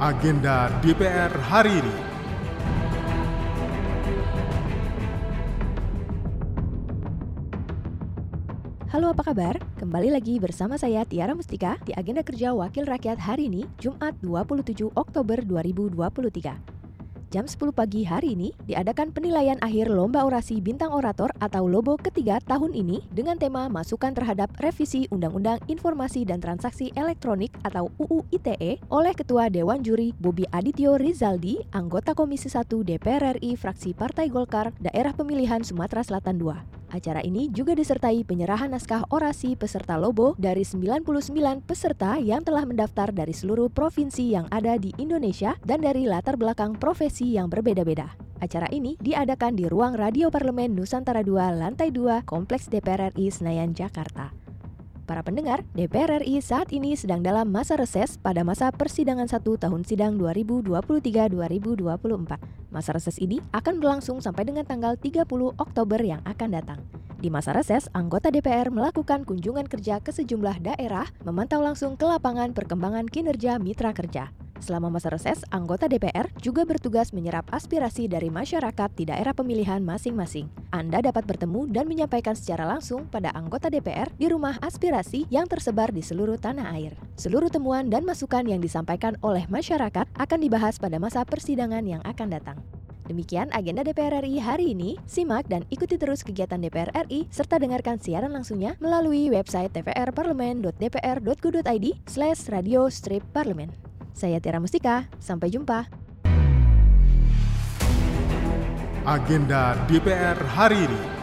Agenda DPR hari ini. Halo apa kabar? Kembali lagi bersama saya Tiara Mustika di Agenda Kerja Wakil Rakyat hari ini, Jumat 27 Oktober 2023. Jam 10 pagi hari ini diadakan penilaian akhir Lomba Orasi Bintang Orator atau Lobo ketiga tahun ini dengan tema masukan terhadap revisi Undang-Undang Informasi dan Transaksi Elektronik atau UU ITE oleh Ketua Dewan Juri Bobi Adityo Rizaldi, anggota Komisi 1 DPR RI fraksi Partai Golkar, Daerah Pemilihan Sumatera Selatan II. Acara ini juga disertai penyerahan naskah orasi peserta Lobo dari 99 peserta yang telah mendaftar dari seluruh provinsi yang ada di Indonesia dan dari latar belakang profesi yang berbeda-beda. Acara ini diadakan di ruang Radio Parlemen Nusantara II, lantai 2, Kompleks DPR RI Senayan, Jakarta. Para pendengar, DPR RI saat ini sedang dalam masa reses pada masa persidangan 1 tahun sidang 2023-2024. Masa reses ini akan berlangsung sampai dengan tanggal 30 Oktober yang akan datang. Di masa reses, anggota DPR melakukan kunjungan kerja ke sejumlah daerah, memantau langsung ke lapangan perkembangan kinerja mitra kerja. Selama masa reses, anggota DPR juga bertugas menyerap aspirasi dari masyarakat di daerah pemilihan masing-masing. Anda dapat bertemu dan menyampaikan secara langsung pada anggota DPR di rumah aspirasi yang tersebar di seluruh tanah air. Seluruh temuan dan masukan yang disampaikan oleh masyarakat akan dibahas pada masa persidangan yang akan datang. Demikian agenda DPR RI hari ini. Simak dan ikuti terus kegiatan DPR RI serta dengarkan siaran langsungnya melalui website tvrparlemen.dpr.go.id slash radio strip parlemen. Saya Tiara Mustika, sampai jumpa. Agenda DPR hari ini.